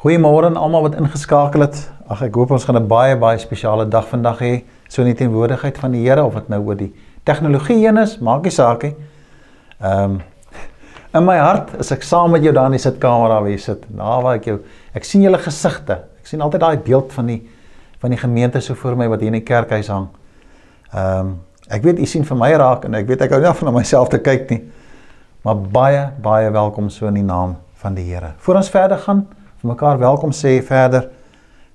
Goeiemôre aan almal wat ingeskakel het. Ag ek hoop ons gaan 'n baie baie spesiale dag vandag hê. So in die teenwoordigheid van die Here of dit nou oor die tegnologie heen is, maak nie saak nie. Ehm um, in my hart is ek saam met jou daar in die sitkamer waar jy sit. Na waar ek jou ek sien julle gesigte. Ek sien altyd daai beeld van die van die gemeente so voor my wat hier in die kerkhuis hang. Ehm um, ek weet u sien vir my raak en ek weet ek hou nie af van myself te kyk nie. Maar baie baie welkom so in die naam van die Here. Voordat ons verder gaan, vir mekaar welkom sê verder.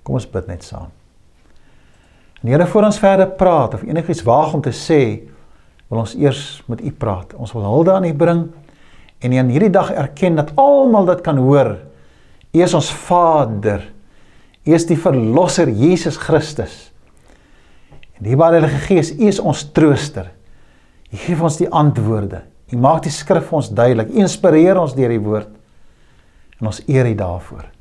Kom ons bid net saam. En Here, voor ons verder praat of enigiets waag om te sê, wil ons eers met U praat. Ons wil hulde aan U bring en in hierdie dag erken dat almal dit kan hoor. U is ons Vader. U is die verlosser Jesus Christus. En die Heilige Gees, U is ons trooster. U gee ons die antwoorde. U maak die skrif vir ons duidelik. U inspireer ons deur die woord. En ons eer U daarvoor.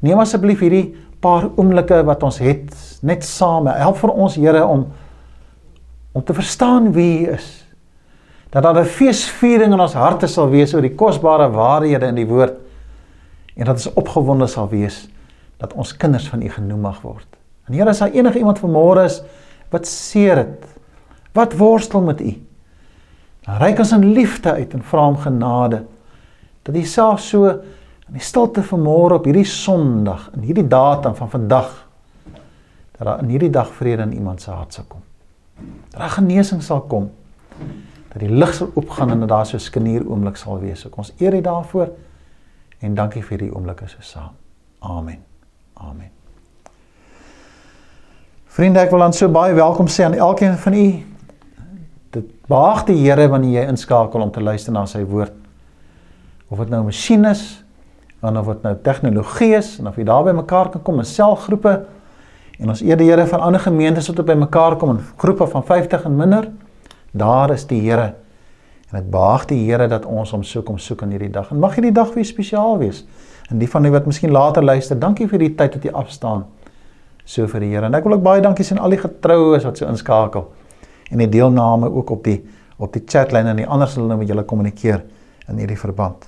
Neem asseblief hierdie paar oomblikke wat ons het net saam. Help vir ons Here om om te verstaan wie U is. Dat daar 'n feesviering in ons harte sal wees oor die kosbare waarhede in die woord en dat ons opgewonde sal wees dat ons kinders van U genoem mag word. En Here, as daar enige iemand vanmôre is wat seer het, wat worstel met U, dan reik ons in liefde uit en vra om genade dat U self so in die stilte van môre op hierdie Sondag, in hierdie datum van vandag, dat daar in hierdie dag vrede in iemand se hart sal kom. Dat daar genesing sal kom. Dat die lig sal oopgaan en dat daar so 'n skenier oomblik sal wees. Ek ons eer U daarvoor en dankie vir hierdie oomblikke so saam. Amen. Amen. Vriende, ek wil dan so baie welkom sê aan elkeen van u. Dit behaag die Here wanneer jy inskakel om te luister na sy woord. Of dit nou masjien is, dan of dit nou tegnologie is en of jy daar by mekaar kan kom in selgroepe en ons eer die Here vir ander gemeentes wat op by mekaar kom in groepe van 50 en minder daar is die Here. En dit behaag die Here dat ons hom soek om soek in hierdie dag. En mag hierdie dag weer spesiaal wees. En die van u wat miskien later luister dankie vir die tyd wat jy afstaan so vir die Here. En ek wil ook baie dankie sê aan al die getroues wat so inskakel en die deelname ook op die op die chatlyn en die ander sal nou met julle kommunikeer in hierdie verband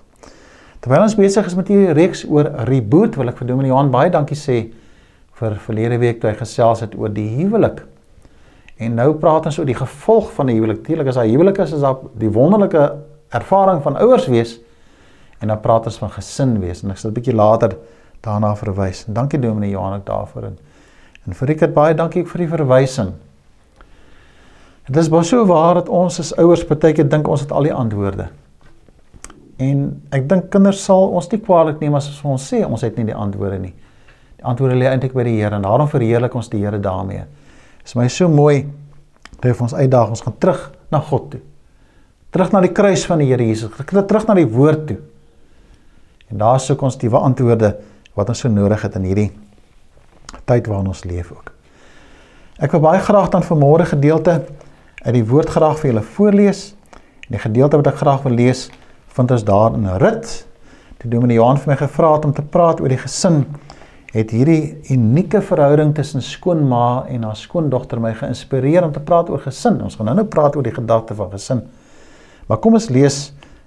Terwyl ons besig is met hierdie reeks oor reboot, wil ek vir Dominee Johan baie dankie sê vir verlede week toe hy gesels het oor die huwelik. En nou praat ons oor die gevolg van die huwelik. Natuurlik as daar huwelik is, is daar die wonderlike ervaring van ouers wees en dan praat ons van gesin wees en ek sal 'n bietjie later daarna verwys. En dankie Dominee Johan ek daarvoor en en vir ek het baie dankie vir die verwysing. Dit is baie so waar dat ons as ouers baie keer dink ons het al die antwoorde. En ek dink kinders sal ons nie kwaadlik neem as ons sê ons het nie die antwoorde nie. Die antwoorde lê eintlik by die Here en daarom verheerlik ons die Here daarmee. Dit is my so mooi dat hy ons uitdaag ons gaan terug na God toe. Terug na die kruis van die Here Jesus. Terug na die woord toe. En daar soek ons die antwoorde wat ons so nodig het in hierdie tyd waarin ons leef ook. Ek wil baie graag dan vanmôre gedeelte uit die woord graag vir julle voorlees. Die gedeelte wat ek graag wil lees vind ons daar in rit. Toe Dominee Johan vir my gevra het om te praat oor die gesin, het hierdie unieke verhouding tussen skoonma en haar skoondogter my geïnspireer om te praat oor gesin. Ons gaan nou-nou praat oor die gedagte van gesin. Maar kom ons lees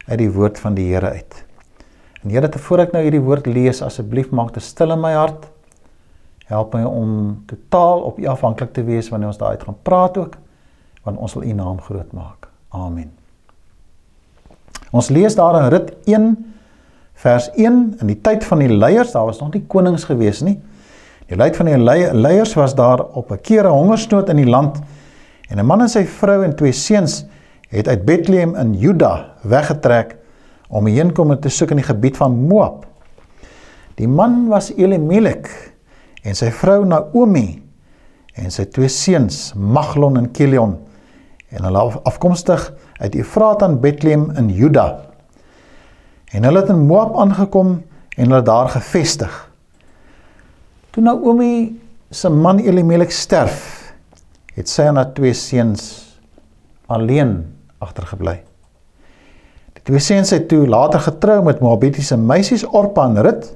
uit die woord van die Here uit. En Here, terwyl ek nou hierdie woord lees, asseblief maak dit stil in my hart. Help my om totaal op U afhanklik te wees wanneer ons daaruit gaan praat ook, want ons wil U naam groot maak. Amen. Ons lees daar in Rit 1 vers 1 in die tyd van die leiers, daar was nog nie konings gewees nie. Die leid van die leiers was daar op 'n keer 'n hongersnood in die land en 'n man en sy vrou en twee seuns het uit Bethlehem in Juda weggetrek om 'n heenkomer te soek in die gebied van Moab. Die man was Elimelek en sy vrou Naomi en sy twee seuns Maglon en Kilion en hulle afkomstig uit Efraat aan Bethlehem in Juda. En hulle het in Moab aangekom en hulle daar gevestig. Toe Naomi se man Elimelek sterf, het sy en haar twee seuns alleen agtergebly. Die twee seuns het toe later getrou met Moabitiese meisies Orpa en Rut.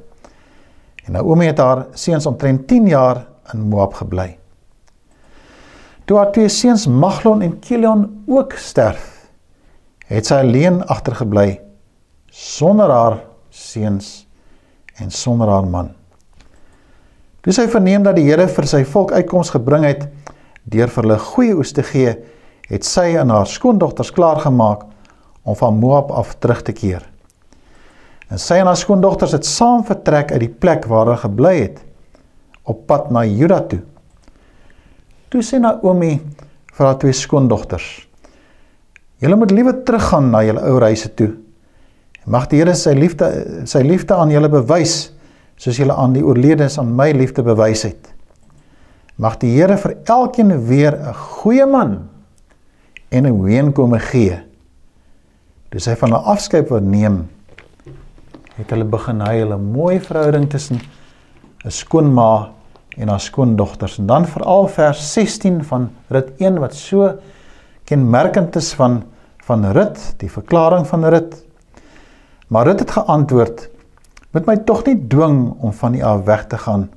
En Naomi het haar seuns omtrent 10 jaar in Moab gebly. Toe haar twee seuns Maglon en Kilion ook sterf, het sy alleen agtergebly sonder haar seuns en sonder haar man. Toe sy verneem dat die Here vir sy volk uitkoms gebring het deur vir hulle goeie oes te gee, het sy en haar skoondogters klaargemaak om van Moab af terug te keer. En sy en haar skoondogters het saam vertrek uit die plek waar hulle gebly het op pad na Juda toe. Toe sê Naomi vir haar twee skoondogters: "Julle moet liewe teruggaan na julle ou huise toe. Mag die Here sy liefde sy liefde aan julle bewys soos julle aan die oorledenes aan my liefde bewys het. Mag die Here vir elkeen weer 'n goeie man en 'n heenkome gee." Toe sy van hulle afskeid wou neem, het hulle begin huil 'n mooi verhouding tussen 'n skoonma en haar skoondogters. En dan veral vers 16 van Rut 1 wat so kenmerkend is van van Rut, die verklaring van Rut. Maar Rut het geantwoord: "Moet my tog nie dwing om van u af weg te gaan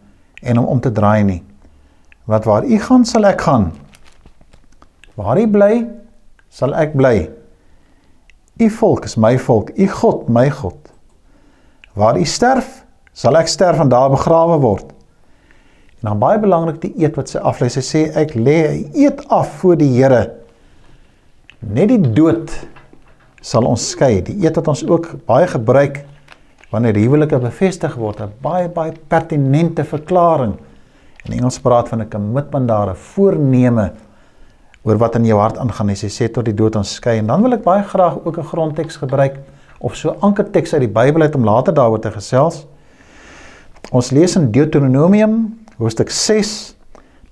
en om om te draai nie. Wat waar u gaan, sal ek gaan. Waar u bly, sal ek bly. U volk is my volk, u God my God." Waar u sterf, sal ek sterf en daar begrawe word. En dan baie belangrik die eet wat sy aflei. Sy sê ek lê eet af voor die Here. Net die dood sal ons skei. Die eet wat ons ook baie gebruik wanneer huwelike bevestig word, 'n baie baie pertinente verklaring. In Engels praat van 'n commitment daar, 'n voorneme oor wat in jou hart aangaan. Sy sê tot die dood ons skei. En dan wil ek baie graag ook 'n grondteks gebruik of so ankerteks uit die Bybel uit om later daaroor te gesels. Ons lees in Deuteronomium hoofstuk 6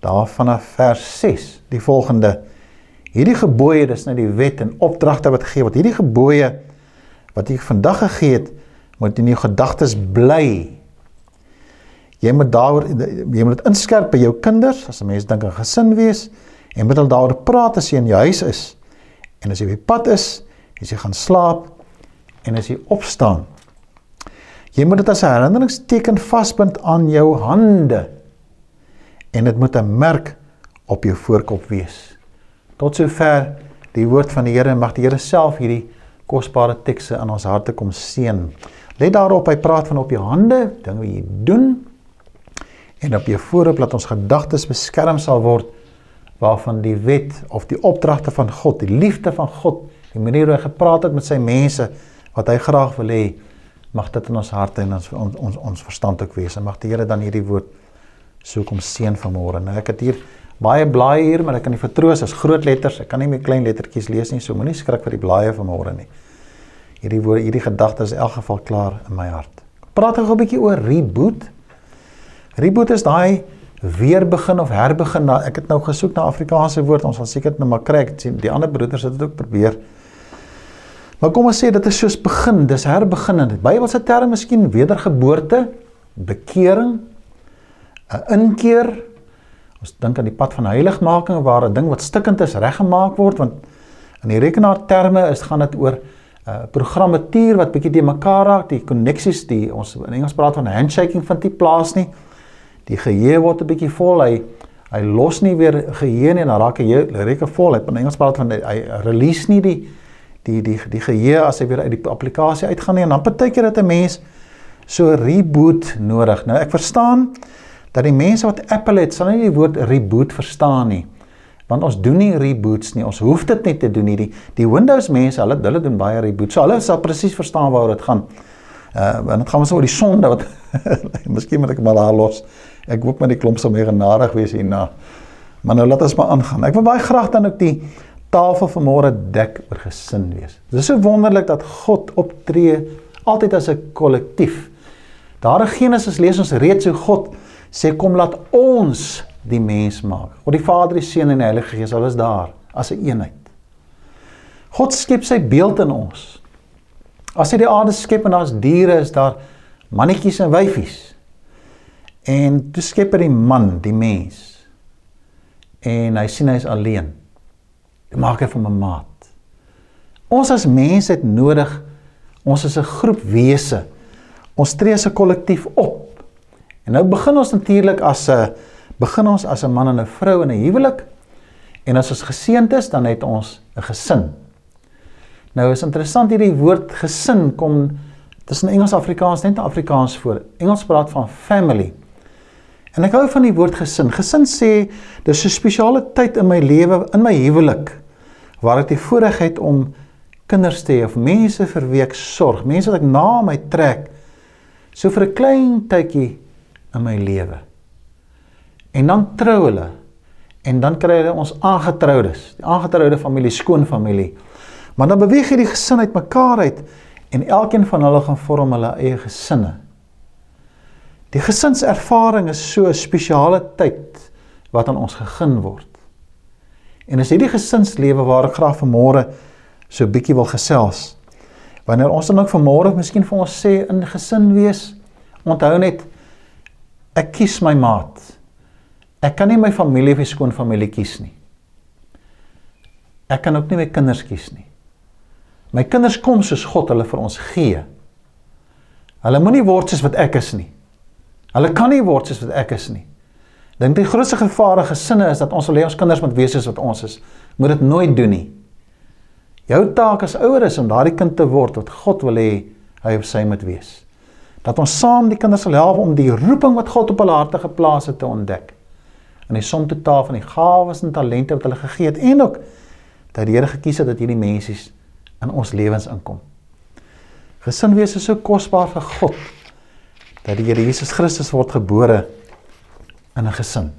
daar vanaf vers 6 die volgende Hierdie gebooie, dis nou die wet en opdragte wat gegee word. Hierdie gebooie wat ek vandag gegee het, moet in jou gedagtes bly. Jy moet daaroor jy moet dit inskerp by jou kinders as 'n mens dink aan gesin wees en moet hulle daaroor praat as jy in jou huis is. En as jy op pad is, as jy gaan slaap, en as jy opstaan, jy moet dit as 'n herinneringsteken vasbind aan jou hande en dit moet 'n merk op jou voorkop wees. Tot sover die woord van die Here mag die Here self hierdie kosbare tekste in ons harte kom seën. Let daarop, hy praat van op jou hande, dinge wat jy doen en op jou voorkop laat ons gedagtes beskerm sal word waarvan die wet of die opdragte van God, die liefde van God, die manier hoe hy gepraat het met sy mense wat hy graag wil hê mag dit in ons harte en ons ons ons, ons verstand ook wees en mag die Here dan hierdie woord so kom seën vanmôre. Nou ek het hier baie blaaie hier, maar ek kan nie vertroos as groot letters. Ek kan nie met klein lettertjies lees nie, so moenie skrik vir die blaaie vanmôre nie. Hierdie woorde, hierdie gedagtes is in elk geval klaar in my hart. Praat gou 'n bietjie oor reboot. Reboot is daai weer begin of herbegin. Nou, ek het nou gesoek na Afrikaanse woord. Ons sal seker nou maar kry. Ek sien die ander broeders het dit ook probeer. Maar kom ons sê dit is soos begin, dis herbegin in die Bybelse term miskien wedergeboorte, bekering, 'n inkeer. Ons dink aan die pad van heiligmaking waar 'n ding wat stikkend is reggemaak word want in die rekenaarterme is gaan dit oor 'n uh, programmatuur wat bietjie te mekaar raak, die koneksies, die ons in Engels praat van handshaking van die plaas nie. Die geheue word 'n bietjie vol, hy hy los nie weer geheue nie en dan raak hy rekenaar vol. Hy in Engels praat van hy release nie die die die die geheue as hy weer uit die applikasie uitgaan nie en dan partykeer dat 'n mens so reboot nodig. Nou ek verstaan dat die mense wat Apple het, sal nie die woord reboot verstaan nie. Want ons doen nie reboots nie. Ons hoef dit nie te doen nie. Die, die Windows mense, hulle hulle doen baie reboots. So hulle sal presies verstaan waaroor dit gaan. Uh en dit gaan ons oor die sonde wat Miskien moet ek maar daar los. Ek hoop maar die klomp sal meer genadig wees hierna. Maar nou laat ons maar aangaan. Ek wil baie graag dan ook die tafel vanmôre dek oor gesin wees. Dit is so wonderlik dat God optree altyd as 'n kollektief. Daar in Genesis lees ons reeds hoe God sê kom laat ons die mens maak. God die Vader, die Seun en die Heilige Gees, hulle is daar as 'n een eenheid. God skep sy beeld in ons. As hy die aarde skep en daar's diere, is daar mannetjies en wyfies. En toe skep hy die man, die mens. En hy sien hy is alleen maak hy van 'n maat. Ons as mense het nodig ons is 'n groep wese. Ons tree as 'n kollektief op. En nou begin ons natuurlik as 'n begin ons as 'n man en 'n vrou in 'n huwelik. En as ons geseënd is, dan het ons 'n gesin. Nou is interessant hierdie woord gesin kom tussen Engels en Afrikaans net Afrikaans voor. Engels praat van family. En ek hou van die woord gesin. Gesin sê dis 'n spesiale tyd in my lewe, in my huwelik waar ek die voorreg het om kinders te hê of mense vir wie ek sorg, mense wat ek na my trek so vir 'n klein tydjie in my lewe. En dan trou hulle. En dan kry hulle ons aangetroudes, die aangetroude familie, skoonfamilie. Maar dan beweeg hierdie gesin uit mekaar uit en elkeen van hulle gaan vorm hulle eie gesinne. Die gesinservaring is so 'n spesiale tyd wat aan ons gegeen word. En is hierdie gesinslewe waar ek graag vanmôre so bietjie wil gesels. Wanneer ons dan ook vanmôre miskien vir ons sê in gesin wees, onthou net ek kies my maat. Ek kan nie my familie of my skoonfamilie kies nie. Ek kan ook nie my kinders kies nie. My kinders kom soos God hulle vir ons gee. Hulle moenie word soos wat ek is nie. Hulle kan nie word soos wat ek is nie. Dink die grootste gevaar in gesinne is dat ons wil hê ons kinders moet wees soos wat ons is. Moet dit nooit doen nie. Jou taak as ouer is om daardie kind te word wat God wil hê hy of sy moet wees. Dat ons saam die kinders sal help om die roeping wat God op hulle harte geplaas het te ontdek. En die som totaal van die gawes en talente wat hulle gegee het en ook dat die Here gekies het dat hierdie mensies in ons lewens inkom. Gesin wees is so kosbaar vir God dat die Here Jesus Christus word gebore in 'n gesin.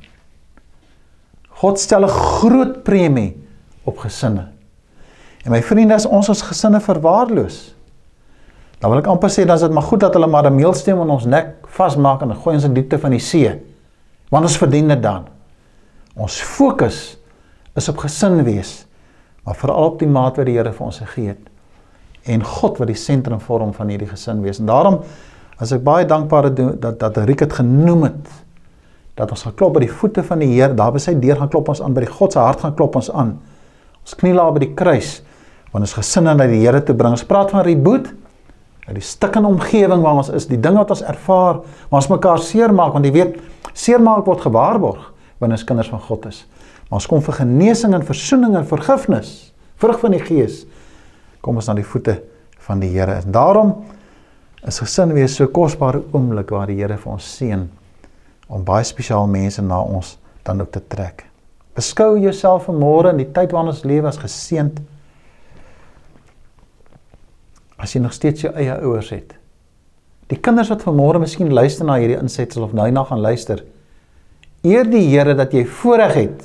God stel 'n groot premie op gesinne. En my vriende, as ons ons gesinne verwaarloos, dan wil ek amper sê is dit maar goed dat hulle maar 'n meelstem in ons nek vasmaak en gooi ons in die diepte van die see. Want ons verdien dit dan. Ons fokus is op gesin wees maar veral op die maat wat die Here vir ons gegee het en God wat die sentrum vorm van hierdie gesin wees. En daarom as ek baie dankbaar dat dat, dat Riek het genoem het dat ons gaan klop by die voete van die Here, daar by sy deur gaan klop ons aan, by die God se hart gaan klop ons aan. Ons kniel daar by die kruis want ons gesinne na die Here te bring. Ons praat van reboot uit die stikkende omgewing waar ons is, die ding wat ons ervaar, waar ons mekaar seermaak want jy weet, seermaak word gewaarborg wanneer ons kinders van God is. Maar ons kom vir genesing en verzoening en vergifnis, vrug van die Gees. Kom ons na die voete van die Here. En daarom is gesin wees so kosbare oomblik waar die Here vir ons seën om baie spesiaal mense na ons dan ook te trek. Beskou jouself vanmôre in die tyd waarin ons lewe as geseënd. As jy nog steeds jou eie ouers het. Die kinders wat vanmôre miskien luister na hierdie insetsel of nou na gaan luister. Eer die Here dat jy voorreg het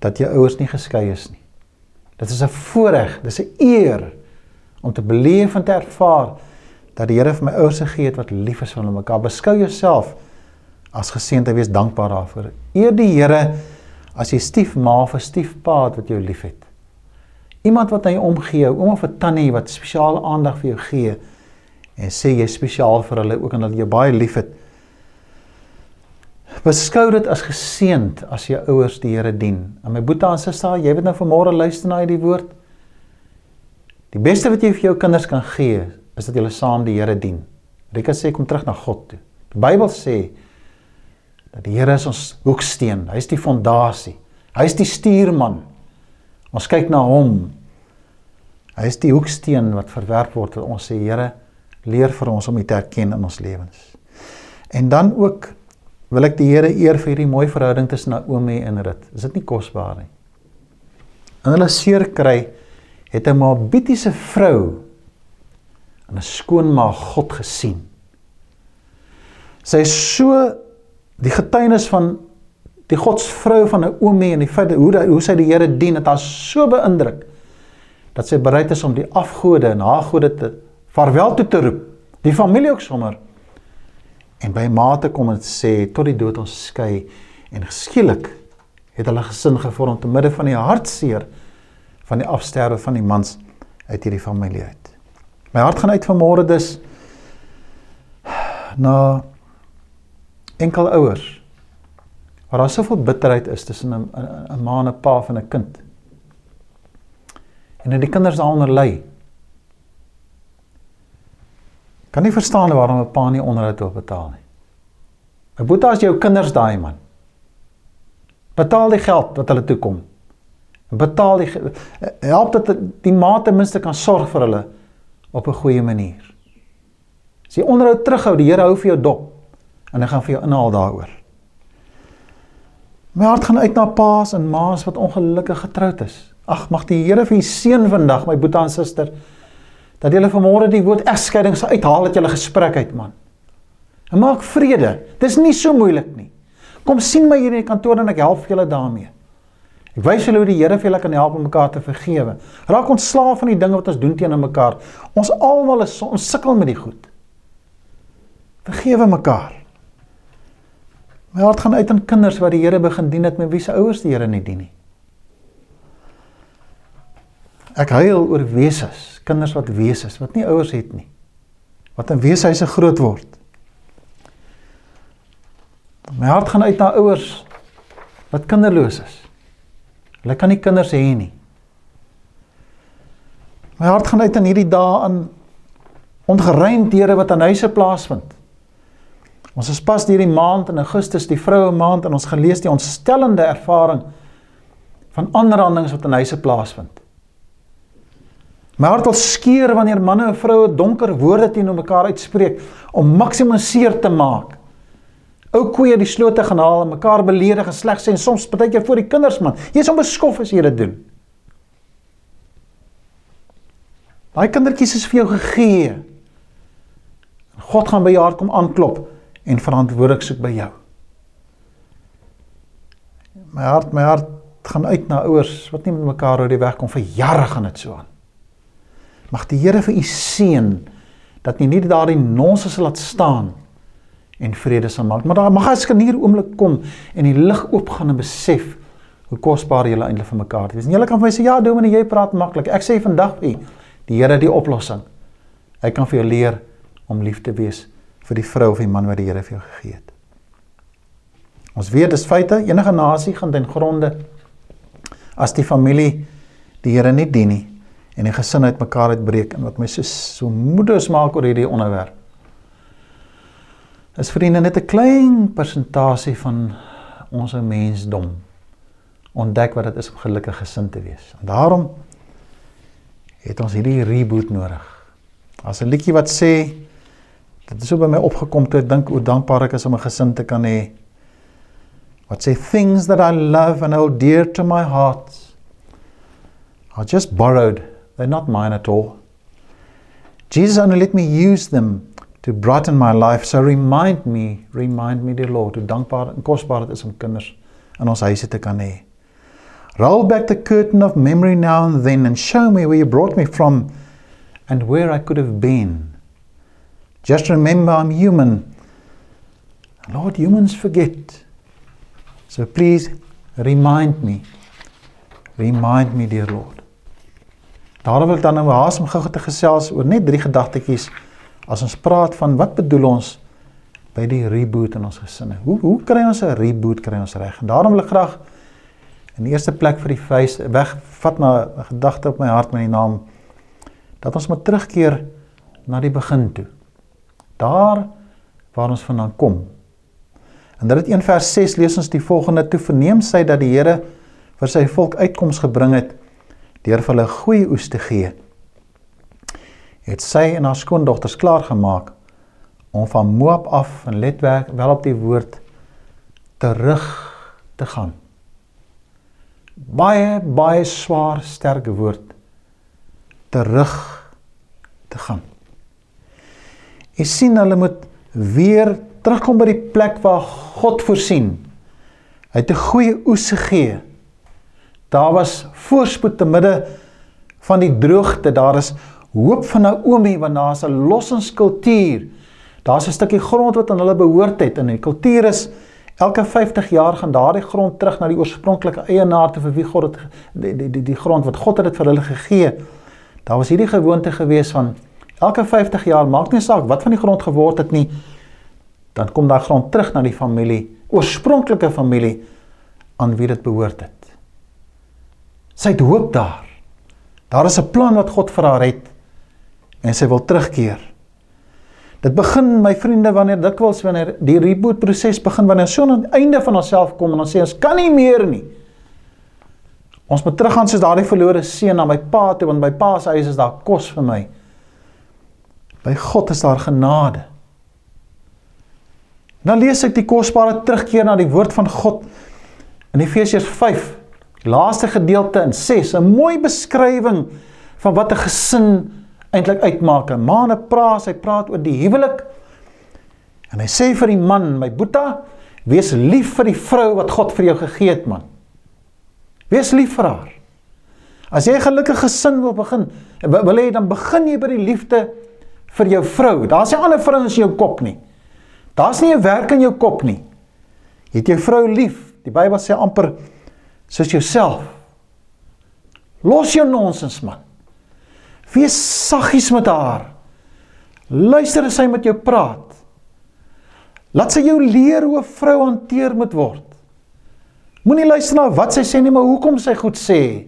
dat jou ouers nie geskei is nie. Dit is 'n voorreg, dis 'n eer om te beleef en te ervaar dat die Here vir my ouers gegee het wat lief is vir hulle mekaar. Beskou jouself as geseënd en wees dankbaar daarvoor. Eer die Here as jy stiefma of 'n stiefpa het wat jou liefhet. Iemand wat aan jou omgee, ouma of 'n tannie wat spesiale aandag vir jou gee en sê jy spesiaal vir hulle ook en dat jy baie liefhet. Beskou dit as geseënd as jou ouers die Here dien. En my boetie en sussie, jy weet nou vanmôre luister na hierdie woord. Die beste wat jy vir jou kinders kan gee, is dat julle saam die Here dien. Rika sê kom terug na God toe. Die Bybel sê dat die Here is ons hoeksteen. Hy is die fondasie. Hy is die stuurman. Ons kyk na hom. Hy is die hoeksteen wat verwerp word en ons sê Here, leer vir ons om U te erken in ons lewens. En dan ook wil ek die Here eer vir hierdie mooi verhouding tussen Naomi en Rut. Is dit nie kosbaar nie? En hulle seer kry het 'n Moabitiese vrou en 'n skoonma God gesien. Sy is so die getuienis van die godsvrou van Naomi en die feit hoe die, hoe sy die Here dien het haar so beïndruk dat sy bereid is om die afgode en haar gode te vaarwel toe te roep. Die familie ook sommer en by mate kom en sê tot die dood ons skei en geskielik het hulle gesin gevorm te midde van die hartseer van die afsterwe van die mans uit hierdie familie uit. My hart gaan uit vanmôre dus na enkel ouers waar daar soveel bitterheid is tussen 'n 'n ma en 'n pa van 'n kind. En dat die kinders daaronder ly. Kan nie verstaan waarom 'n pa nie onderhoud wil betaal nie. 'n Boeta as jou kinders daai man. Betaal die geld wat hulle toe kom. Betaal die help dat die ma ten minste kan sorg vir hulle op 'n goeie manier. As jy onderhoud terughou, die Here hou vir jou dop en hy gaan vir jou inhaal daaroor. My hart gaan uit na paas en maas wat ongelukkig getroud is. Ag, mag die Here vir u seën vandag, my boetie en suster, dat julle vanmôre die woord egskeiding sal uithaal uit julle gesprek uit, man. En maak vrede. Dis nie so moeilik nie. Kom sien my hier in die kantoor en ek help julle daarmee. Ek wys julle hoe die Here vir julle kan help om mekaar te vergewe. Raak ontslaaf van die dinge wat ons doen teenoor mekaar. Ons almal is ons sukkel met die goed. Vergewe mekaar. My hart gaan uit aan kinders wat die Here begin dien het met wie se ouers die Here nie dien nie. Ek huil oor wesens, kinders wat wesens wat nie ouers het nie. Wat in weshuise groot word. My hart gaan uit na ouers wat kinderloos is. Hulle kan nie kinders hê nie. My hart gaan uit in hierdie dae aan ongeruimdhede wat aan huise plaasvind. Ons is pas hierdie maand in Augustus, die vroue maand en ons gelees die ontstellende ervaring van aanrandings wat in huise plaasvind. My hart wil skeur wanneer manne en vroue donker woorde teenoor mekaar uitspreek om maksimum seer te maak. Ou koeie die slote gaan haal en mekaar beledig en sleg sê en soms partykeer voor die kinders man. Jy's onbeskof as jy dit doen. Daai kindertjies is vir jou gegee. God gaan by jou hart kom aanklop en verantwoordelik soek by jou. My hart, my hart gaan uit na ouers wat nie met mekaar oor die weg kom vir jare gaan dit so aan. Mag die Here vir u seën dat u nie daardie nonsens laat staan en vrede sal maak. Maar daar mag 'n skenier oomblik kom en die lig oopgaan en besef hoe kosbaar julle eintlik vir mekaar is. En julle kan vir my sê ja, Dominee, jy praat maklik. Ek sê vandag vir die Here die oplossing. Hy kan vir jou leer om lief te wees vir die vrou of die man wat die Here vir jou gegee het. Ons weet dis feite, enige nasie gaan ten gronde as die familie die Here nie dien nie en die gesin uit mekaar uitbreek en wat my so so moedeloos maak oor hierdie onderwerp. Is vriende net 'n klein persentasie van ons mensdom ontdek wat dit is om gelukkig gesin te wees. En daarom het ons hierdie reboot nodig. As 'n liedjie wat sê dit het so by my opgekom toe ek dink hoe dankbaar ek is om 'n gesin te kan hê. Wat sê things that I love and hold dear to my heart are just borrowed They're not mine at all. Jesus only let me use them to brighten my life. So remind me, remind me dear Lord, hoe dankbaar en kosbaar dit is om kinders in ons huise te kan hê. Roll back the curtain of memory now and then and show me where you brought me from and where I could have been. Just remember I'm human. Lord, humans forget. So please remind me. Remind me, dear Lord. Daarom wil ek dan nou haas om gou te gesels oor net drie gedagtetjies as ons praat van wat bedoel ons by die reboot in ons gesinne. Hoe hoe kry ons 'n reboot kry ons reg? En daarom wil ek graag in die eerste plek vir die vuis wegvat na 'n gedagte op my hart met die naam dat ons moet terugkeer na die begin toe. Daar waar ons vandaan kom. En dit 1 vers 6 lees ons die volgende toe verneem sy dat die Here vir sy volk uitkoms gebring het deur hulle goeie oes te gee, het sy en haar skoondogters klaar gemaak om van Moab af en let wel op die woord terug te gaan. Baie baie swaar sterke woord terug te gaan. Jy sien hulle moet weer terugkom by die plek waar God voorsien. Hy het 'n goeie oes gegee Daar was voorspoed te midde van die droogte. Daar is hoop van Naomi want daar's 'n lossingskultuur. Daar's 'n stukkie grond wat aan hulle behoort het en die kultuur is elke 50 jaar gaan daardie grond terug na die oorspronklike eienaar te vir wie God het die die die, die grond wat God het dit vir hulle gegee. Daar was hierdie gewoonte gewees van elke 50 jaar maak nie saak wat van die grond geword het nie dan kom daai grond terug na die familie, oorspronklike familie aan wie dit behoort het. Sy het hoop daar. Daar is 'n plan wat God vir haar het en sy wil terugkeer. Dit begin my vriende wanneer dikwels wanneer die reboot proses begin wanneer so aan die einde van onsself kom en ons sê ons kan nie meer nie. Ons moet teruggaan soos daardie verlore seun na my pa toe want my pa se huis is daar kos vir my. By God is daar genade. Nou lees ek die kosbare terugkeer na die woord van God In Efesiërs 5, die laaste gedeelte in 6, 'n mooi beskrywing van wat 'n gesin eintlik uitmaak. 'n Man praat, hy praat oor die huwelik. En hy sê vir die man, my boeta, wees lief vir die vrou wat God vir jou gegee het, man. Wees lief vir haar. As jy 'n gelukkige gesin wil begin, wil hê dan begin jy by die liefde vir jou vrou. Daar's nie ander vrouens in jou kop nie. Daar's nie 'n werk in jou kop nie. Jy het jou vrou lief. Die Bybel sê amper soos jouself. Los jou nonsens man. Wees saggies met haar. Luister as sy met jou praat. Laat sy jou leer hoe 'n vrou hanteer moet word. Moenie luister na wat sy sê nie, maar hoekom sy goed sê.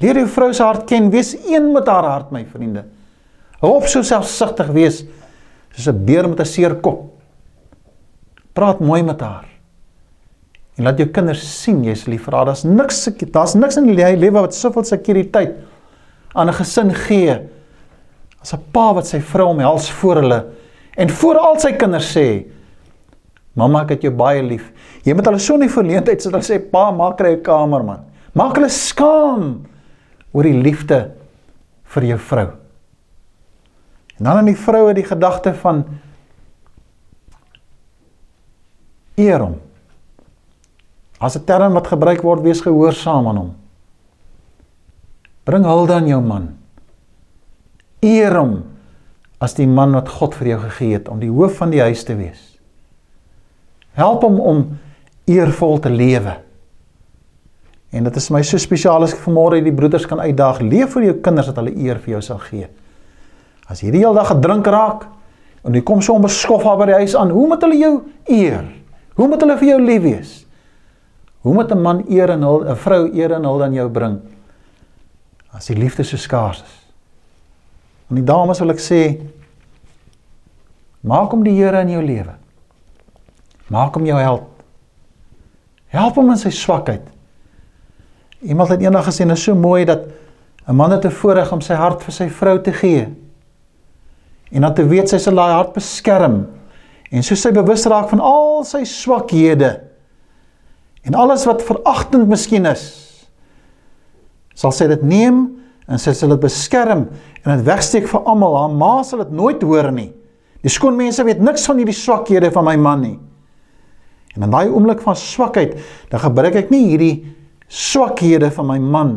Leer jou vrou se hart ken. Wees een met haar hart, my vriende. Hou op so selfsugtig wees soos 'n beer met 'n seer kop. Praat mooi met haar. En laat jou kinders sien jy's lief vir haar. Daar's niks daar's niks in die lewe wat soveel sekuriteit aan 'n gesin gee as 'n pa wat sy vrou omhels voor hulle en voor al sy kinders sê mamma ek het jou baie lief. Jy moet hulle so die verleentheid sit hulle sê pa maak kry 'n kamer man. Maak hulle skaam oor die liefde vir jou vrou. En dan aan die vroue die gedagte van eer hom. As 'n term wat gebruik word, wees gehoorsaam aan hom. Bring hulde aan jou man. Eer hom as die man wat God vir jou gegee het om die hoof van die huis te wees. Help hom om eervol te lewe. En dit is my so spesiaal as ek vanmôre die broeders kan uitdaag, leef vir jou kinders dat hulle eer vir jou sal gee. As jy die hele dag gedrink raak en jy kom so onbeskof daar by die huis aan, hoe moet hulle jou eer? Hoe moet hulle vir jou lief wees? Hoe moet 'n man eer en 'n vrou eer en hul aan jou bring? As die liefde so skaars is. En die dames wil ek sê maak hom die Here in jou lewe. Maak hom jou held. Help hom in sy swakheid. Iemand het eendag gesê dit is so mooi dat 'n man het 'n voorreg om sy hart vir sy vrou te gee. En dan te weet sy sal daai hart beskerm en so sy bewus raak van al sy swakhede en alles wat veragtend miskien is sal sy dit neem en sy sal dit beskerm en dit wegsteek vir almal. Haar ma sal dit nooit hoor nie. Die skoon mense weet niks van hierdie swakhede van my man nie. En in daai oomblik van swakheid dan gebruik ek nie hierdie swakhede van my man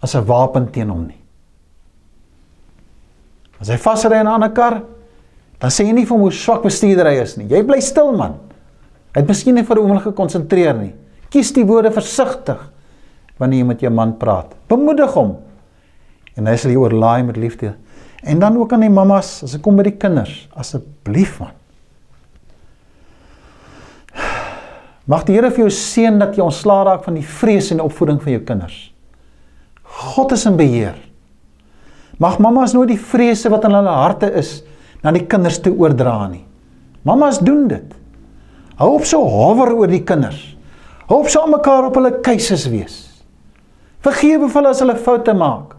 as 'n wapen teen hom nie as hy vasry in 'n ander kar Dan sê jy nie vir hom hoe swak bestuurder hy is nie. Jy bly stil man. Hy het miskien nie vir 'n oomblik gekonsentreer nie. Kies die woorde versigtig wanneer jy met jou man praat. Bemoedig hom. En hy sal jou oorlaai met liefde. En dan ook aan die mammas, as ek kom by die kinders, asseblief man. Mag die Here vir jou seën dat jy ontslaa raak van die vrees en opvoeding van jou kinders. God is in beheer. Mag mammas nooit die vrese wat in hulle harte is na die kinders te oordra nie. Mamas doen dit. Hou op so hawer oor die kinders. Hou op so aan mekaar op hulle keuses wees. Vergewe hulle as hulle foute maak.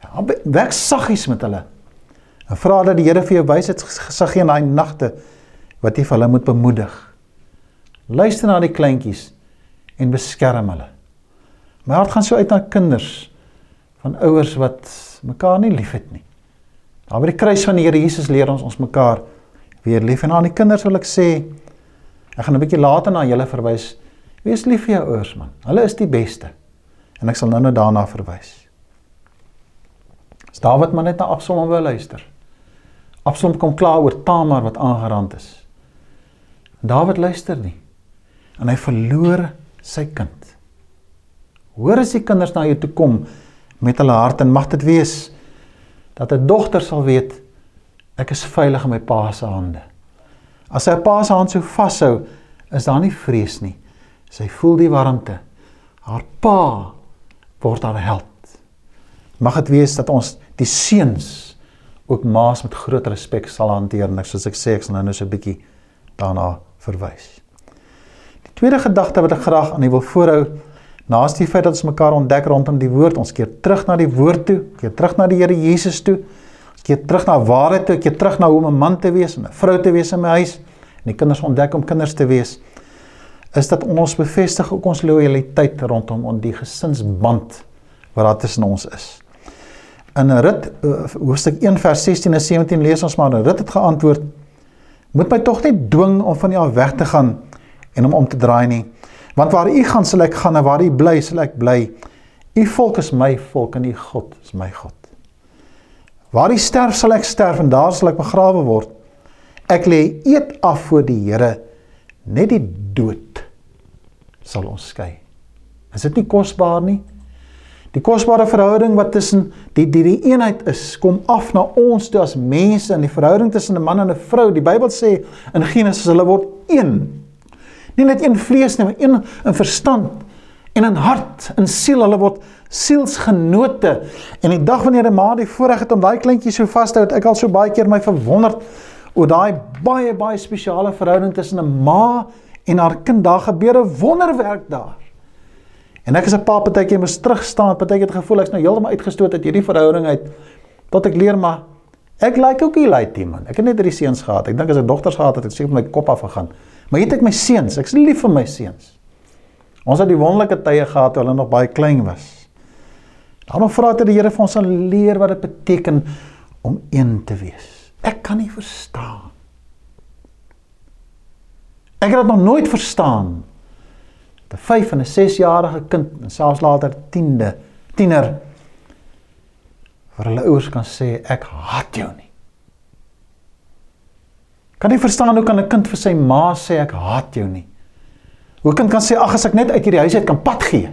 Ja, werk saggies met hulle. En vra dat die Here vir jou wysheid gesag gee in daai nagte wat jy vir hulle moet bemoedig. Luister na die kleintjies en beskerm hulle. My hart gaan so uit na kinders van ouers wat mekaar nie liefhet nie. Daar by die kruis van die Here Jesus leer ons ons mekaar weer lief en aan die kinders wil ek sê ek gaan 'n bietjie later na julle verwys. Wees lief vir jou ouers man. Hulle is die beste. En ek sal nou-nou daarna verwys. As Dawid maar net na Absalom wou luister. Absalom kom klaar oor Tamar wat aangerand is. Dawid luister nie. En hy verloor sy kind. Hoor as die kinders na jou toe kom met hulle hart en mag dit wees dat 'n dogter sal weet ek is veilig in my pa se hande. As sy pa se hand so vashou, is daar nie vrees nie. Sy voel die warmte. Haar pa word haar held. Mag dit wees dat ons die seuns ook maas met groot respek sal hanteer. Net soos ek sê, ek sal nou net so 'n bietjie daarna verwys. Die tweede gedagte wat ek graag aan u wil voorhou Naas die feit dat ons mekaar ontdek rondom die woord, ons keer terug na die woord toe, keer terug na die Here Jesus toe. Ons keer terug na waarheid toe, keer terug na hoe om 'n man te wees en 'n vrou te wees in my huis en die kinders ontdek om kinders te wees. is dat ons bevestig ook ons lojaliteit rondom on die gesinsband wat daar tussen ons is. In Rut uh, hoofstuk 1 vers 16 en 17 lees ons maar Rut het geantwoord: Moet my tog nie dwing om van U af weg te gaan en om om te draai nie. Want waar U gaan sal ek gaan en waar U bly sal ek bly. U volk is my volk en U God is my God. Waar U sterf sal ek sterf en daar sal ek begrawe word. Ek lê eet af voor die Here. Net die dood sal ons skei. Is dit nie kosbaar nie? Die kosbare verhouding wat tussen die die die eenheid is, kom af na ons toe as mense in die verhouding tussen 'n man en 'n vrou. Die Bybel sê in Genesis hulle word een. Nie net een vlees nie, maar een in verstand en in hart, in siel. Hulle word sielsgenote. En die dag wanneer 'n ma die voorreg het om daai kleintjie so vas te hou, ek al so baie keer my verwonderd oor daai baie baie spesiale verhouding tussen 'n ma en haar kind. Daar gebeur 'n wonderwerk daar. En ek is 'n pa partykeer moet terug staan, partykeer het gevoel ek's nou heeltemal uitgestoot uit hierdie verhouding uit tot ek leer maar ek like ook hierdie lei man. Ek het net drie seuns gehad. Ek dink as ek dogters gehad het, ek seker my kop af gegaan. Maar hier het ek my seuns. Ek's lief vir my seuns. Ons het die wonderlike tye gehad toe hulle nog baie klein was. Daarom vra dat die Here vir ons sal leer wat dit beteken om een te wees. Ek kan nie verstaan. Ek het dit nog nooit verstaan. 'n 5 en 'n 6 jarige kind en selfs later 10de tiener vir hulle ouers kan sê ek haat jou nie. Kan jy verstaan hoe kan 'n kind vir sy ma sê ek haat jou nie? Hoe 'n kind kan sê ag as ek net uit hierdie huis uit kan pad gee.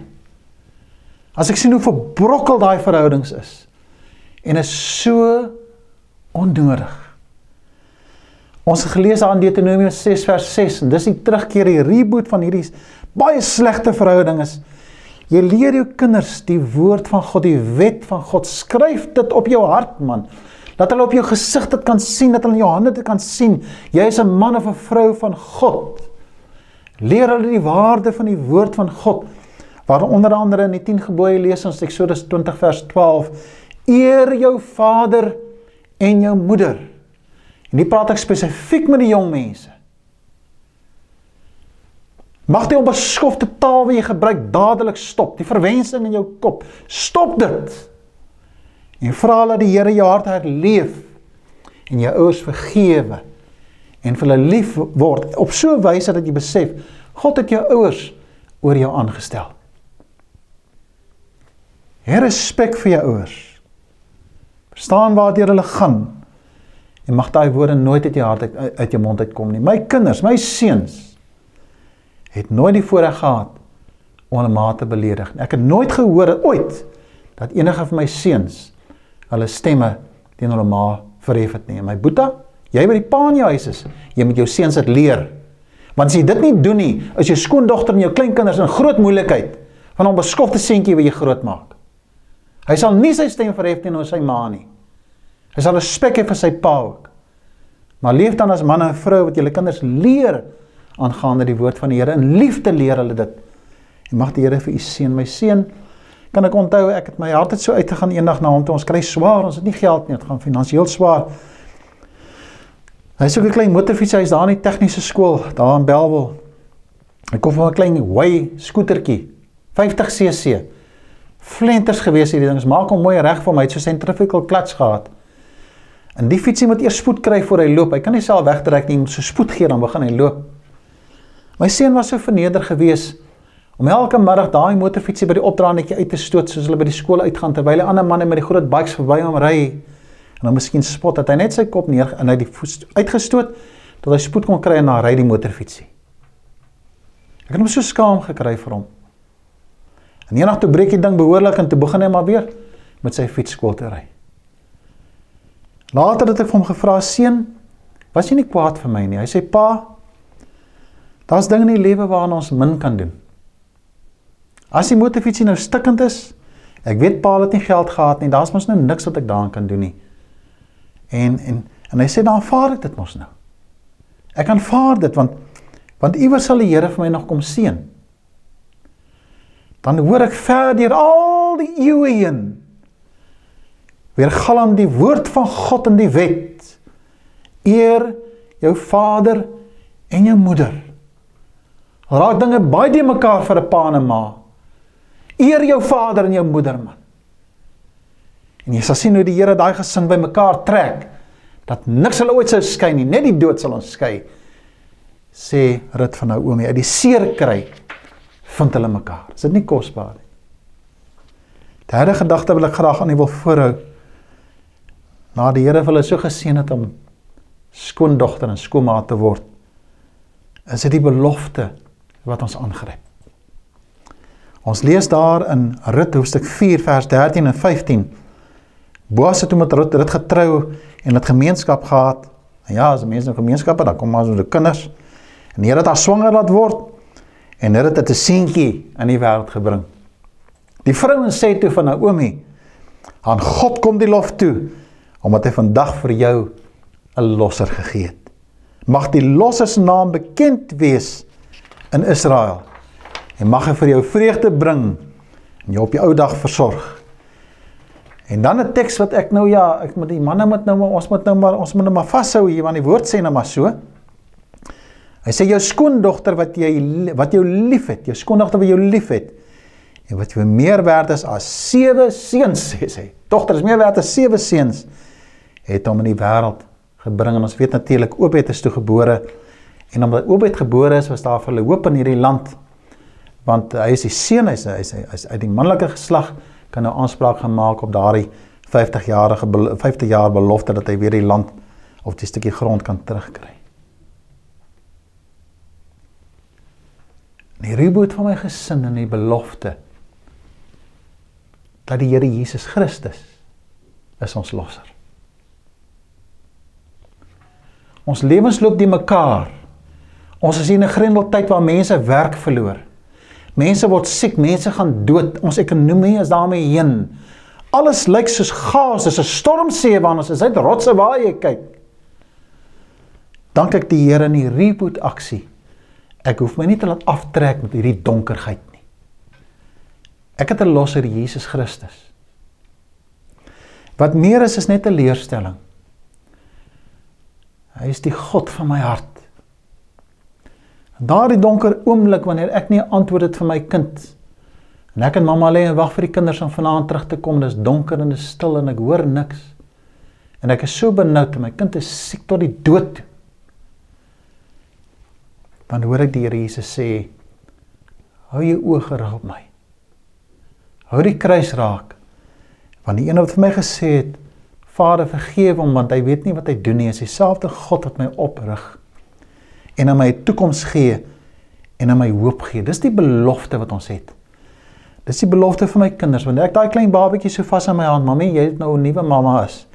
As ek sien hoe verbrokkel daai verhoudings is en is so onnodig. Ons het gelees aan Deuteronomium 6 vers 6 en dis die terugkeer die reboot van hierdie baie slegte verhouding is. Jy leer jou kinders die woord van God, die wet van God. Skryf dit op jou hart, man. Dat hulle op jou gesig dit kan sien, dat hulle in jou hande dit kan sien. Jy is 'n man of 'n vrou van God. Leer hulle die waarde van die woord van God. Waar onder andere in die 10 gebooie lees ons Eksodus 20 vers 12: Eer jou vader en jou moeder. En hier praat ek spesifiek met die jong mense. Mag die onbeskofte taal wat jy gebruik dadelik stop. Die verwensing in jou kop. Stop dit. En vra dat die Here jou hart herleef en jou ouers vergewe en vir hulle lief word op so 'n wyse dat jy besef God het jou ouers oor jou aangestel. Hê respek vir jou ouers. Verstaan waartoe hulle gaan. En mag daai woorde nooit uit jou hart uit, uit jou mond uitkom nie. My kinders, my seuns het nooit die voorreg gehad om 'n ma te beledig nie. Ek het nooit gehoor ooit dat enige van my seuns hulle stemme teen hulle ma verhef het nie. My boetie, jy by die pa in jou huis is, jy moet jou seuns dit leer. Want as jy dit nie doen nie, is jou skoondogter en jou kleinkinders in groot moeilikheid van 'n beskofte seentjie wat jy grootmaak. Hy sal nie sy stem verhef teenoor sy ma nie. Hy sal respek hê vir sy pa ook. Maar leef dan as man en vrou wat julle kinders leer aangaande die woord van die Here. In liefde leer hulle dit. En mag die Here vir u seën. My seun, kan ek onthou ek het my hart het so uitgegaan eendag na hom toe ons kry swaar, ons het nie geld nie, dit gaan finansiëel swaar. Hy het so 'n klein motorfiets, hy's daar in die tegniese skool daar in Belwel. Hy kom van 'n klein Way skootertjie, 50 cc. Flenters gewees hierdie ding. Ons maak hom mooi reg vir my, het so centrifugal clutch gehad. En die fietsie moet eers spoed kry voor hy loop. Hy kan nie self wegtrek nie, hy moet so spoed gee dan begin hy loop. My seun was so verneder gewees om elke middag daai motorfietsie by die opdraandetjie uit te stoot soos hulle by die skool uitgaan terwyl ander manne met die groot bikes verby hom ry en dan miskien spot dat hy net sy kop neer en hy die uitgestoot tot hy spoed kon kry en na ry die motorfietsie. Ek het hom so skaam gekry vir hom. En eendag toe breek die ding behoorlik en toe begin hy maar weer met sy fiets skool te ry. Later het ek vir hom gevra: "Seun, was jy nie kwaad vir my nie?" Hy sê: "Pa, Daar's dinge in die lewe waaraan ons min kan doen. As die motorfietsie nou stikkend is, ek weet Paul het nie geld gehad nie, daar's mos nou niks wat ek daaraan kan doen nie. En en en hy sê dan vaar ek dit mos nou. Ek kan vaar dit want want iewers sal die Here vir my nog kom seën. Dan hoor ek ver deur al die eeue heen weer galm die woord van God in die wet. Eer jou vader en jou moeder raak dinge baie die mekaar vir 'n pa en 'n ma. Eer jou vader en jou moeder man. En jy sal sien hoe die Here daai gesin bymekaar trek dat niks hulle ooit sou skei nie, net die dood sal ons skei. Sê Rut van Naomi, uit die seer kry vind hulle mekaar. Is dit nie kosbaar nie? Derde gedagte wil ek graag aan u wil voorhou. Na die Here vir hulle so geseën het om skoondogter en skoonma te word, is dit die belofte wat ons aangryp. Ons lees daar in Rut hoofstuk 4 vers 13 en 15. Boas het met Rut, Rut getrou en het gemeenskap gehad. En ja, as mense in gemeenskappe, dan kom maar so die kinders. En die Here het haar swanger laat word en Rut het 'n seentjie in die wêreld gebring. Die vrouens sê toe van Naomi: "Aan God kom die lof toe omdat hy vandag vir jou 'n losser gegee het. Mag die losser se naam bekend wees in Israel en mag hy vir jou vreugde bring en jou op die ou dag versorg. En dan 'n teks wat ek nou ja, ek moet die manne moet nou maar ons moet nou maar ons moet nou maar vashou hier want die woord sê nou maar so. Hy sê jou skoondogter wat jy wat jou liefhet, jou skoondogter wat jou liefhet en wat jou meer werd is as sewe seuns sê sy. Dogter is meer werd as sewe seuns het hom in die wêreld gebring en ons weet natuurlik Obed is toe gebore En omdat Obed gebore is, was daar vir hulle hoop in hierdie land. Want hy is die seun, hy's hy's hy uit die manlike geslag kan nou aanspraak gemaak op daardie 50 jarige 50 jaar belofte dat hy weer die land of die stukkie grond kan terugkry. Die reboot van my gesin en die belofte dat die Here Jesus Christus is ons losser. Ons lewens loop die mekaar Ons is in 'n grendeltyd waar mense werk verloor. Mense word siek, mense gaan dood. Ons ekonomie is daarmee heen. Alles lyk soos gaas, dis 'n stormsee waarna ons is uit rotse waar jy kyk. Dank ek die Here in die reboot aksie. Ek hoef my nie te laat aftrek met hierdie donkerheid nie. Ek het 'n losser Jesus Christus. Wat meer is is net 'n leerstelling. Hy is die God van my hart. Daardie donker oomblik wanneer ek nie antwoord het vir my kind en ek en mamma lê en wag vir die kinders om vanaand terug te kom, dis donker en dis stil en ek hoor niks. En ek is so benoud en my kind is siek tot die dood. Dan hoor ek die Here Jesus sê: "Hou jou oë gerig op my. Hou die kruis raak." Want die een wat vir my gesê het: "Vader, vergeef hom want hy weet nie wat hy doen nie." Is dieselfde God wat my oprig en aan my toekoms gee en aan my hoop gee. Dis die belofte wat ons het. Dis die belofte vir my kinders. Wanneer ek daai klein babatjie so vas in my hand, mami, jy het nou 'n nuwe mamma is.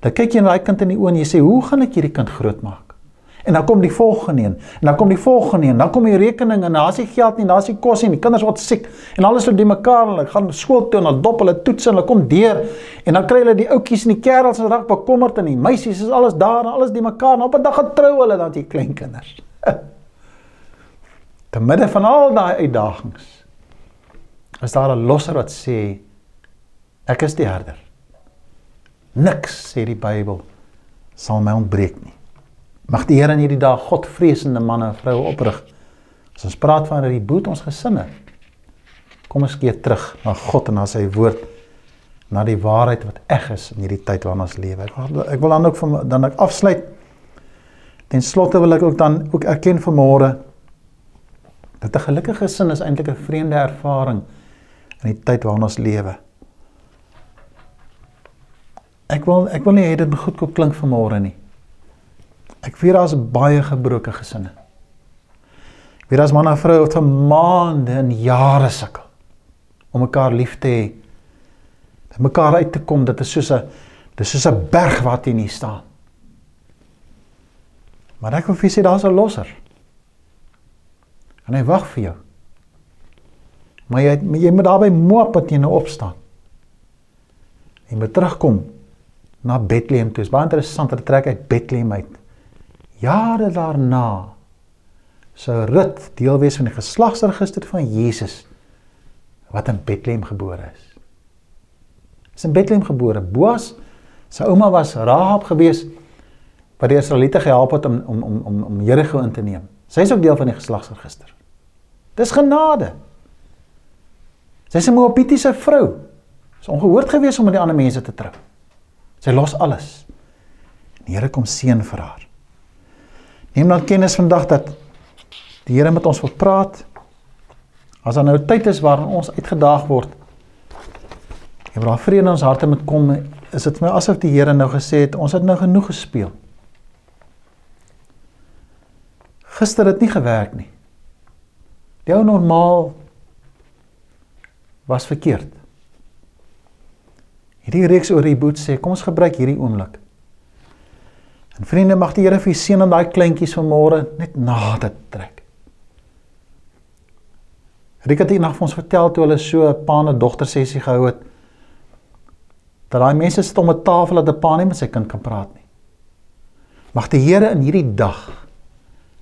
Dan kyk jy na daai kind in die oë en jy sê, "Hoe gaan ek hierdie kind grootmaak?" En dan kom die volgende een, en dan kom die volgende een, dan kom die rekening en daar's nie geld nie, daar's nie kos nie, die kinders word siek en alles loop die mekaar hulle gaan skool toe en hulle dop hulle toets en hulle kom deur en dan kry hulle die ouetjies en die kerels en raak bekommerd en die meisies is alles daar en alles die mekaar en op 'n dag gaan trou hulle dan die klein kinders. Te midde van al daai uitdagings is daar 'n losser wat sê ek is die herder. Niks sê die Bybel sal my ontbreek nie. Mag die Here in hierdie dag Godvreesende manne en vroue oprig. As ons praat van die boet ons gesinne. Kom ons keer terug na God en na sy woord na die waarheid wat eg is in hierdie tyd waarin ons lewe. Ek wil dan ook van dan ek afsluit Ten slotte wil ek ook dan ook erken vanmôre dat 'n gelukkige gesin is eintlik 'n vreemde ervaring in die tyd waarin ons lewe. Ek wil ek wil nie hê dit moet goedkoop klink vanmôre nie. Ek weet daar's baie gebroke gesinne. Ek weet daar's manne en vroue wat vir maande en jare sukkel om mekaar lief te hê. Om mekaar uit te kom, dit is soos 'n dis soos 'n berg wat hier nie staan. Maar ek wil vir sê daar's 'n losser. En hy wag vir jou. Maar jy jy moet daarby moop dat jy nou opstaan. Jy moet terugkom na Bethlehem toe. Dit is baie interessant dat trek uit Bethlehem uit. Jare daarna sou Rut deel wees van die geslagsregister van Jesus wat in Bethlehem gebore is. Is in Bethlehem gebore. Boas sy ouma was Rahab geweest wat die Israeliete gehelp het om om om om om Jerigo in te neem. Sy is ook deel van die geslagsregister. Dis genade. Sy's 'n Moabitiese vrou. Is ongehoord geweest om met die ander mense te trou. Sy los alles. Die Here kom seën vir haar. Neem dan kennis vandag dat die Here met ons wil praat. As daar nou tyd is waarin ons uitgedaag word en waar vrede in ons harte moet kom, is dit my asof die Here nou gesê het, ons het nou genoeg gespeel. Gister het nie gewerk nie. Jou normaal was verkeerd. Hierdie reeks oor die boet sê, kom ons gebruik hierdie oomblik. En vriende, mag die Here vir u seën aan daai kleintjies vanmôre net nader trek. Rika het eendag vir ons vertel toe hulle so 'n pa en dogter sessie gehou het dat daai mense sit om 'n tafel dat 'n pa nie met sy kind kan praat nie. Mag die Here in hierdie dag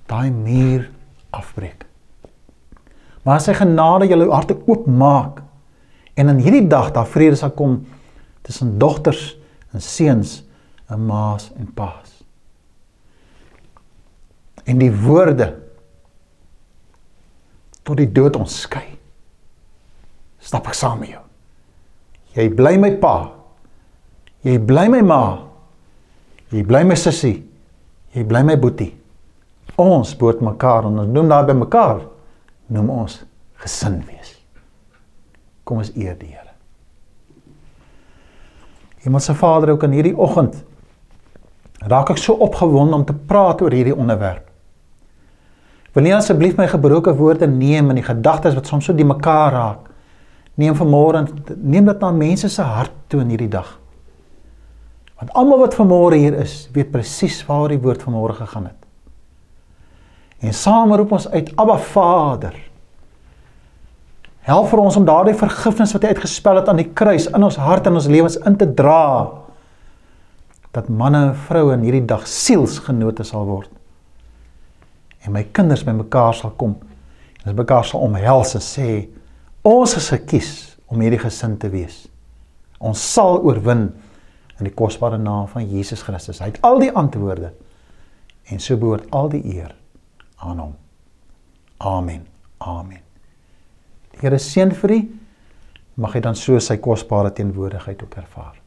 daai muur afbreek. Maar sy genade julle harte oopmaak en in hierdie dag daar vrede sal kom tussen dogters en seuns en ma's en pa's. En die woorde tot die dood ons skei. Stap ek saam met jou. Jy bly my pa. Jy bly my ma. Jy bly my sussie. Jy bly my boetie. Ons boot mekaar en ons noem daar by mekaar noem ons gesin wees. Kom ons eer die Here. Hemelse Vader, ook in hierdie oggend raak ek so opgewonde om te praat oor hierdie onderwerp. Wil nie asseblief my gebroke woorde neem en die gedagtes wat soms so die mekaar raak. Neem vanmôre neem dit na mense se hart toe in hierdie dag. Want almal wat vanmôre hier is, weet presies waar die woord vanmôre gegaan het. En saam roep ons uit Abba Vader. Help vir ons om daardie vergifnis wat hy uitgespel het aan die kruis in ons hart en ons lewens in te dra. Dat manne en vroue in hierdie dag sielsgenote sal word. En my kinders by mekaar sal kom en hulle mekaar sal omhels en sê ons is gekies om hierdie gesin te wees. Ons sal oorwin in die kosbare naam van Jesus Christus. Hy het al die antwoorde en so behoort al die eer aan hom. Amen. Amen. Die Here seën vir u. Mag hy dan so sy kosbare teenwoordigheid ook ervaar.